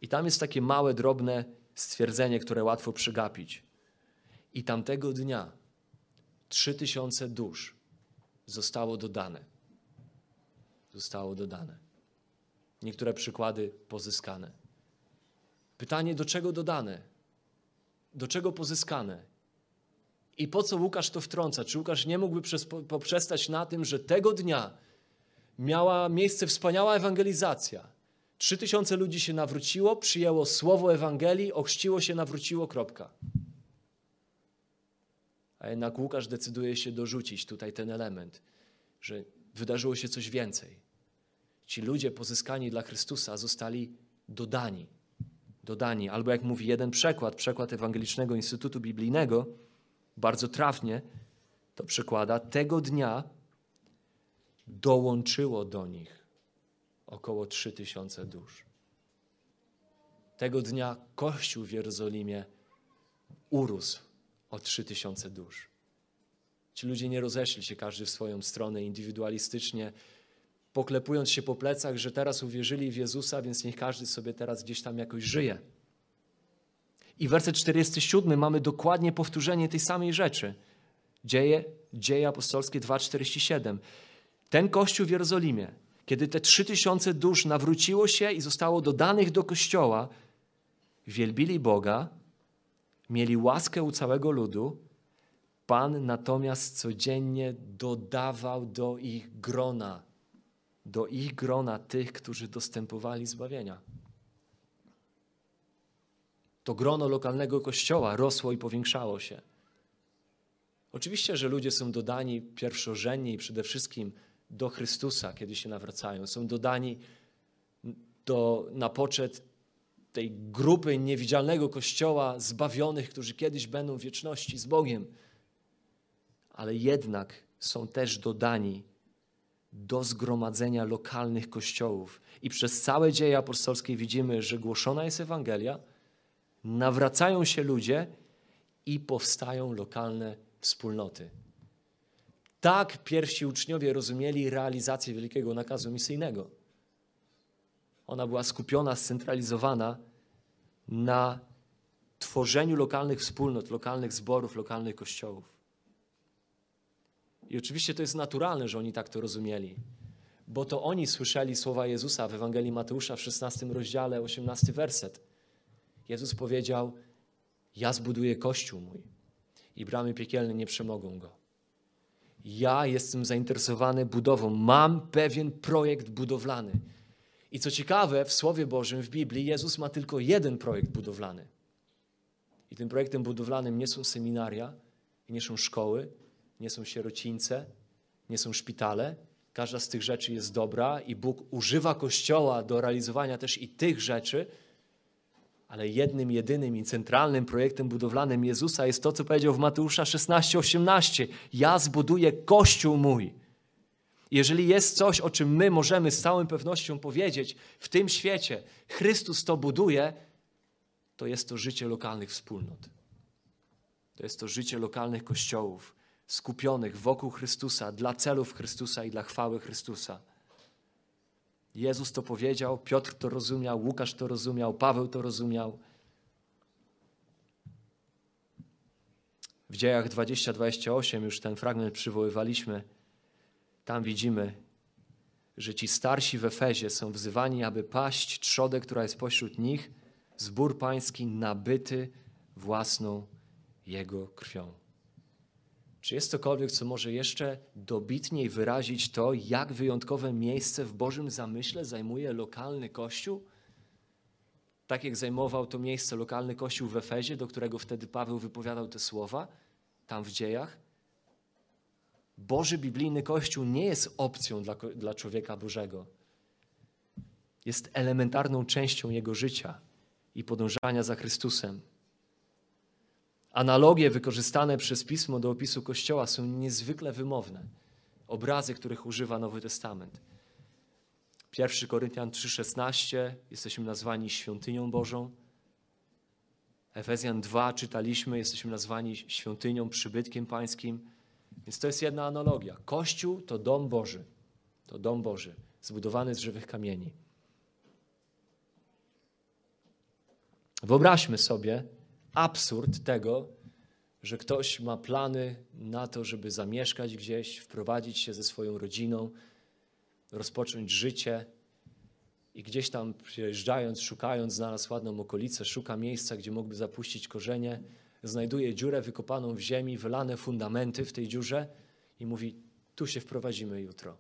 I tam jest takie małe, drobne stwierdzenie, które łatwo przegapić. I tamtego dnia trzy tysiące dusz zostało dodane. Zostało dodane. Niektóre przykłady pozyskane. Pytanie, do czego dodane? Do czego pozyskane? I po co Łukasz to wtrąca? Czy Łukasz nie mógłby poprzestać na tym, że tego dnia miała miejsce wspaniała ewangelizacja? Trzy tysiące ludzi się nawróciło, przyjęło słowo Ewangelii, ochrzciło się, nawróciło, kropka. A jednak Łukasz decyduje się dorzucić tutaj ten element, że wydarzyło się coś więcej. Ci ludzie pozyskani dla Chrystusa zostali dodani dodani. Albo jak mówi jeden przekład, przekład Ewangelicznego Instytutu Biblijnego, bardzo trafnie to przekłada, tego dnia dołączyło do nich około 3000 dusz. Tego dnia Kościół w Jerozolimie urósł o 3000 dusz. Ci ludzie nie rozeszli się każdy w swoją stronę indywidualistycznie, poklepując się po plecach, że teraz uwierzyli w Jezusa, więc niech każdy sobie teraz gdzieś tam jakoś żyje. I werset 47 mamy dokładnie powtórzenie tej samej rzeczy. Dzieje Dzieje apostolskie 2,47. Ten kościół w Jerozolimie, kiedy te trzy tysiące dusz nawróciło się i zostało dodanych do kościoła, wielbili Boga, mieli łaskę u całego ludu, Pan natomiast codziennie dodawał do ich grona, do ich grona tych, którzy dostępowali zbawienia. To grono lokalnego kościoła rosło i powiększało się. Oczywiście, że ludzie są dodani pierwszorzędnie i przede wszystkim do Chrystusa, kiedy się nawracają. Są dodani do, na poczet tej grupy niewidzialnego kościoła zbawionych, którzy kiedyś będą w wieczności z Bogiem. Ale jednak są też dodani do zgromadzenia lokalnych kościołów. I przez całe dzieje apostolskie widzimy, że głoszona jest Ewangelia, nawracają się ludzie i powstają lokalne wspólnoty. Tak pierwsi uczniowie rozumieli realizację wielkiego nakazu misyjnego. Ona była skupiona, scentralizowana na tworzeniu lokalnych wspólnot, lokalnych zborów, lokalnych kościołów. I oczywiście to jest naturalne, że oni tak to rozumieli, bo to oni słyszeli słowa Jezusa w Ewangelii Mateusza w 16 rozdziale, 18 werset. Jezus powiedział: Ja zbuduję kościół mój i bramy piekielne nie przemogą go. Ja jestem zainteresowany budową, mam pewien projekt budowlany. I co ciekawe, w Słowie Bożym, w Biblii, Jezus ma tylko jeden projekt budowlany. I tym projektem budowlanym nie są seminaria, nie są szkoły, nie są sierocińce, nie są szpitale. Każda z tych rzeczy jest dobra i Bóg używa Kościoła do realizowania też i tych rzeczy, ale jednym, jedynym i centralnym projektem budowlanym Jezusa jest to, co powiedział w Mateusza 16, 18. Ja zbuduję Kościół mój. Jeżeli jest coś, o czym my możemy z całą pewnością powiedzieć w tym świecie, Chrystus to buduje, to jest to życie lokalnych wspólnot. To jest to życie lokalnych kościołów, skupionych wokół Chrystusa, dla celów Chrystusa i dla chwały Chrystusa. Jezus to powiedział, Piotr to rozumiał, Łukasz to rozumiał, Paweł to rozumiał. W dziejach 20-28 już ten fragment przywoływaliśmy. Tam widzimy, że ci starsi w Efezie są wzywani, aby paść trzodę, która jest pośród nich, zbór pański nabyty własną Jego krwią. Czy jest cokolwiek, co może jeszcze dobitniej wyrazić to, jak wyjątkowe miejsce w Bożym zamyśle zajmuje lokalny kościół? Tak jak zajmował to miejsce lokalny kościół w Efezie, do którego wtedy Paweł wypowiadał te słowa, tam w dziejach. Boży biblijny kościół nie jest opcją dla, dla człowieka Bożego. Jest elementarną częścią jego życia i podążania za Chrystusem. Analogie wykorzystane przez pismo do opisu Kościoła są niezwykle wymowne. Obrazy, których używa Nowy Testament. 1 Koryntian 3,16 jesteśmy nazwani świątynią Bożą. Efezjan 2 czytaliśmy, jesteśmy nazwani świątynią, przybytkiem pańskim. Więc to jest jedna analogia. Kościół to dom Boży. To dom Boży, zbudowany z żywych kamieni. Wyobraźmy sobie, absurd tego, że ktoś ma plany na to, żeby zamieszkać gdzieś, wprowadzić się ze swoją rodziną, rozpocząć życie i gdzieś tam przyjeżdżając, szukając, znalazł ładną okolicę, szuka miejsca, gdzie mógłby zapuścić korzenie, znajduje dziurę wykopaną w ziemi, wylane fundamenty w tej dziurze i mówi: Tu się wprowadzimy jutro.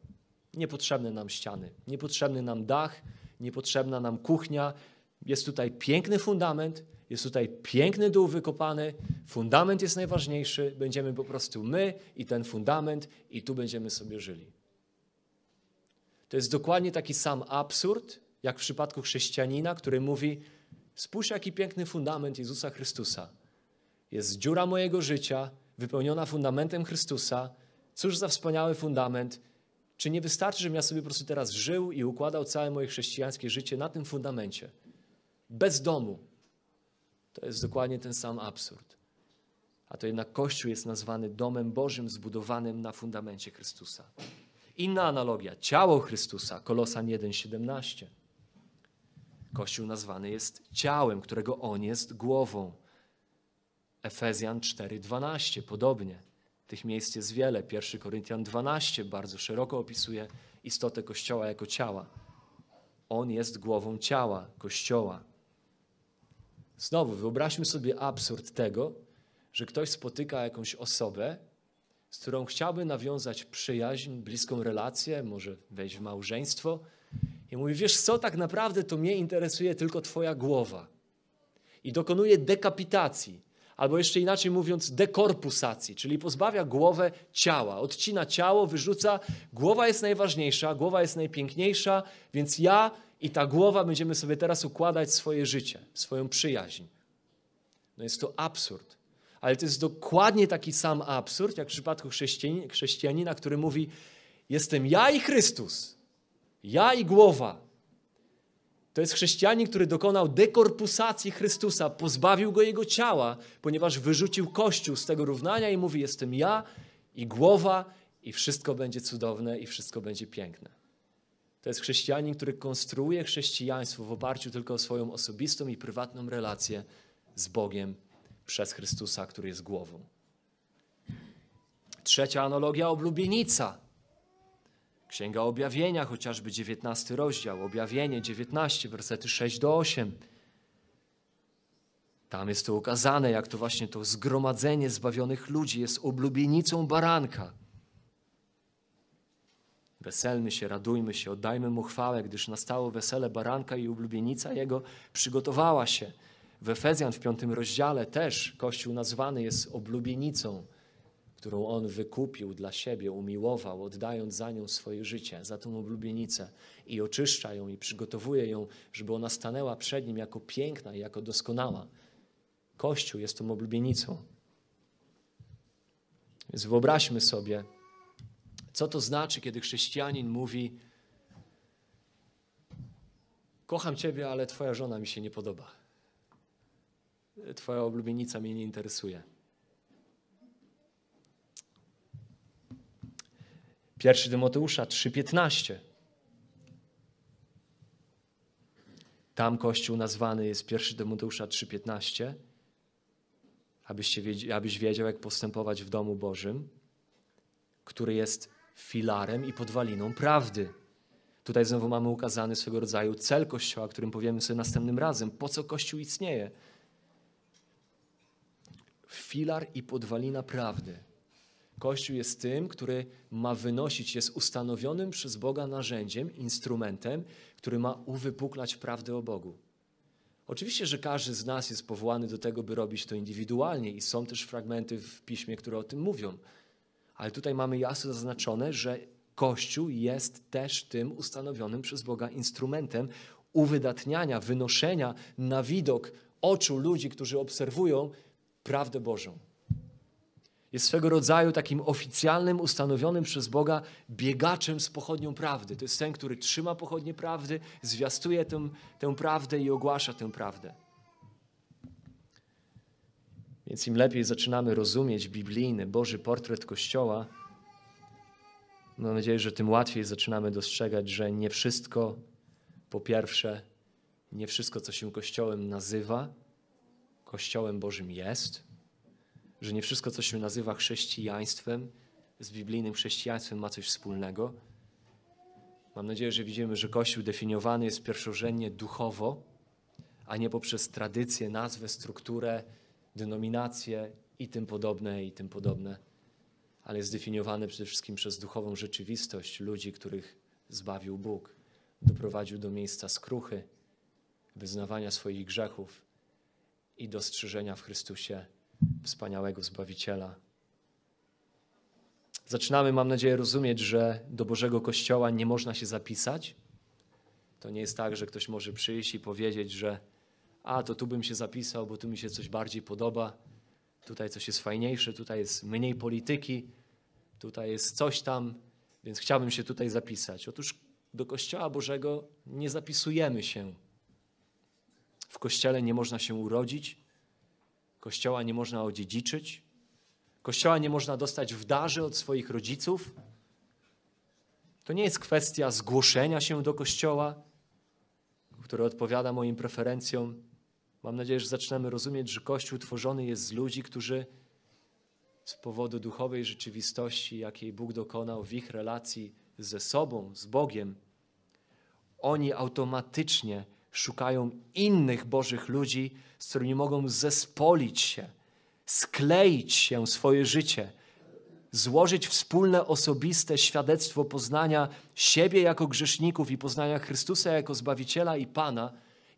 Niepotrzebne nam ściany, niepotrzebny nam dach, niepotrzebna nam kuchnia. Jest tutaj piękny fundament, jest tutaj piękny dół wykopany, fundament jest najważniejszy, będziemy po prostu my i ten fundament i tu będziemy sobie żyli. To jest dokładnie taki sam absurd, jak w przypadku chrześcijanina, który mówi: Spójrz, jaki piękny fundament Jezusa Chrystusa. Jest dziura mojego życia, wypełniona fundamentem Chrystusa. Cóż za wspaniały fundament. Czy nie wystarczy, żebym ja sobie po prostu teraz żył i układał całe moje chrześcijańskie życie na tym fundamencie? Bez domu, to jest dokładnie ten sam absurd. A to jednak Kościół jest nazwany domem Bożym zbudowanym na fundamencie Chrystusa. Inna analogia, ciało Chrystusa, Kolosan 1,17. Kościół nazwany jest ciałem, którego On jest głową. Efezjan 4,12, podobnie. Tych miejsc jest wiele. 1 Koryntian 12 bardzo szeroko opisuje istotę Kościoła jako ciała. On jest głową ciała, Kościoła. Znowu, wyobraźmy sobie absurd tego, że ktoś spotyka jakąś osobę, z którą chciałby nawiązać przyjaźń, bliską relację, może wejść w małżeństwo i mówi, wiesz co, tak naprawdę to mnie interesuje tylko twoja głowa. I dokonuje dekapitacji, albo jeszcze inaczej mówiąc, dekorpusacji, czyli pozbawia głowę ciała, odcina ciało, wyrzuca, głowa jest najważniejsza, głowa jest najpiękniejsza, więc ja i ta głowa będziemy sobie teraz układać swoje życie, swoją przyjaźń. No jest to absurd. Ale to jest dokładnie taki sam absurd, jak w przypadku chrześcijanina, który mówi: Jestem ja i Chrystus, ja i głowa. To jest chrześcijanin, który dokonał dekorpusacji Chrystusa, pozbawił go jego ciała, ponieważ wyrzucił Kościół z tego równania i mówi: Jestem ja i głowa, i wszystko będzie cudowne, i wszystko będzie piękne. To jest chrześcijanin, który konstruuje chrześcijaństwo w oparciu tylko o swoją osobistą i prywatną relację z Bogiem przez Chrystusa, który jest głową. Trzecia analogia oblubienica. Księga Objawienia, chociażby 19 rozdział, Objawienie 19, wersety 6 do 8. Tam jest to ukazane, jak to właśnie to zgromadzenie zbawionych ludzi jest oblubienicą baranka. Weselmy się, radujmy się, oddajmy mu chwałę, gdyż nastało wesele baranka i oblubienica jego przygotowała się. W Efezjan w piątym rozdziale też Kościół nazwany jest oblubienicą, którą On wykupił dla siebie, umiłował, oddając za nią swoje życie, za tą oblubienicę i oczyszcza ją i przygotowuje ją, żeby ona stanęła przed Nim jako piękna i jako doskonała. Kościół jest tą oblubienicą. Więc wyobraźmy sobie, co to znaczy, kiedy chrześcijanin mówi: Kocham Ciebie, ale Twoja żona mi się nie podoba. Twoja oblubienica mnie nie interesuje. Pierwszy Tymoteusza 3,15. Tam Kościół nazwany jest 1 Tymoteusza 3,15, abyście, abyś wiedział, jak postępować w domu Bożym, który jest filarem i podwaliną prawdy. Tutaj znowu mamy ukazany swego rodzaju cel Kościoła, którym powiemy sobie następnym razem. Po co Kościół istnieje? Filar i podwalina prawdy. Kościół jest tym, który ma wynosić, jest ustanowionym przez Boga narzędziem, instrumentem, który ma uwypuklać prawdę o Bogu. Oczywiście, że każdy z nas jest powołany do tego, by robić to indywidualnie i są też fragmenty w piśmie, które o tym mówią. Ale tutaj mamy jasno zaznaczone, że Kościół jest też tym ustanowionym przez Boga instrumentem uwydatniania, wynoszenia na widok oczu ludzi, którzy obserwują prawdę Bożą. Jest swego rodzaju takim oficjalnym, ustanowionym przez Boga biegaczem z pochodnią prawdy. To jest ten, który trzyma pochodnię prawdy, zwiastuje tę, tę prawdę i ogłasza tę prawdę. Więc im lepiej zaczynamy rozumieć biblijny, Boży portret Kościoła, mam nadzieję, że tym łatwiej zaczynamy dostrzegać, że nie wszystko, po pierwsze, nie wszystko, co się Kościołem nazywa, Kościołem Bożym jest, że nie wszystko, co się nazywa chrześcijaństwem, z biblijnym chrześcijaństwem ma coś wspólnego. Mam nadzieję, że widzimy, że Kościół definiowany jest pierwszorzędnie duchowo, a nie poprzez tradycję, nazwę, strukturę, denominacje i tym podobne, i tym podobne, ale jest zdefiniowany przede wszystkim przez duchową rzeczywistość ludzi, których zbawił Bóg, doprowadził do miejsca skruchy, wyznawania swoich grzechów i dostrzeżenia w Chrystusie wspaniałego Zbawiciela. Zaczynamy, mam nadzieję, rozumieć, że do Bożego Kościoła nie można się zapisać. To nie jest tak, że ktoś może przyjść i powiedzieć, że a to tu bym się zapisał, bo tu mi się coś bardziej podoba, tutaj coś jest fajniejsze, tutaj jest mniej polityki, tutaj jest coś tam, więc chciałbym się tutaj zapisać. Otóż do Kościoła Bożego nie zapisujemy się. W Kościele nie można się urodzić, Kościoła nie można odziedziczyć, Kościoła nie można dostać w darze od swoich rodziców. To nie jest kwestia zgłoszenia się do Kościoła, które odpowiada moim preferencjom. Mam nadzieję, że zaczynamy rozumieć, że Kościół tworzony jest z ludzi, którzy z powodu duchowej rzeczywistości, jakiej Bóg dokonał w ich relacji ze sobą, z Bogiem, oni automatycznie szukają innych Bożych ludzi, z którymi mogą zespolić się, skleić się swoje życie, złożyć wspólne osobiste świadectwo poznania siebie jako grzeszników i poznania Chrystusa jako Zbawiciela i Pana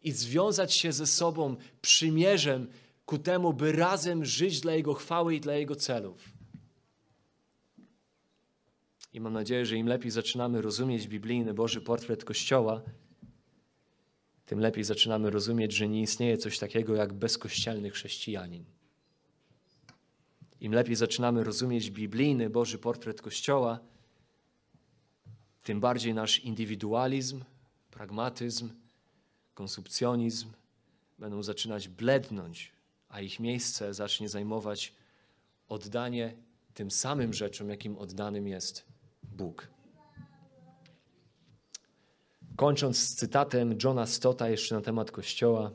i związać się ze sobą przymierzem ku temu, by razem żyć dla Jego chwały i dla Jego celów. I mam nadzieję, że im lepiej zaczynamy rozumieć biblijny Boży portret Kościoła, tym lepiej zaczynamy rozumieć, że nie istnieje coś takiego jak bezkościelny chrześcijanin. Im lepiej zaczynamy rozumieć biblijny Boży portret Kościoła, tym bardziej nasz indywidualizm, pragmatyzm, konsumpcjonizm będą zaczynać blednąć, a ich miejsce zacznie zajmować oddanie tym samym rzeczom, jakim oddanym jest Bóg. Kończąc z cytatem Johna Stotta jeszcze na temat Kościoła,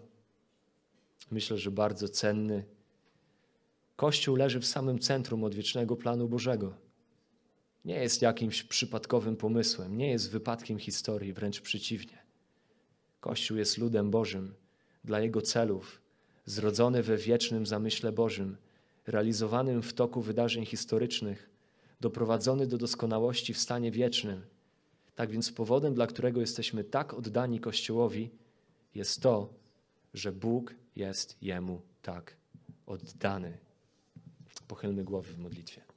myślę, że bardzo cenny. Kościół leży w samym centrum odwiecznego planu Bożego. Nie jest jakimś przypadkowym pomysłem, nie jest wypadkiem historii, wręcz przeciwnie. Kościół jest ludem Bożym dla Jego celów, zrodzony we wiecznym zamyśle Bożym, realizowanym w toku wydarzeń historycznych, doprowadzony do doskonałości w stanie wiecznym. Tak więc powodem, dla którego jesteśmy tak oddani Kościołowi, jest to, że Bóg jest Jemu tak oddany. Pochylmy głowy w modlitwie.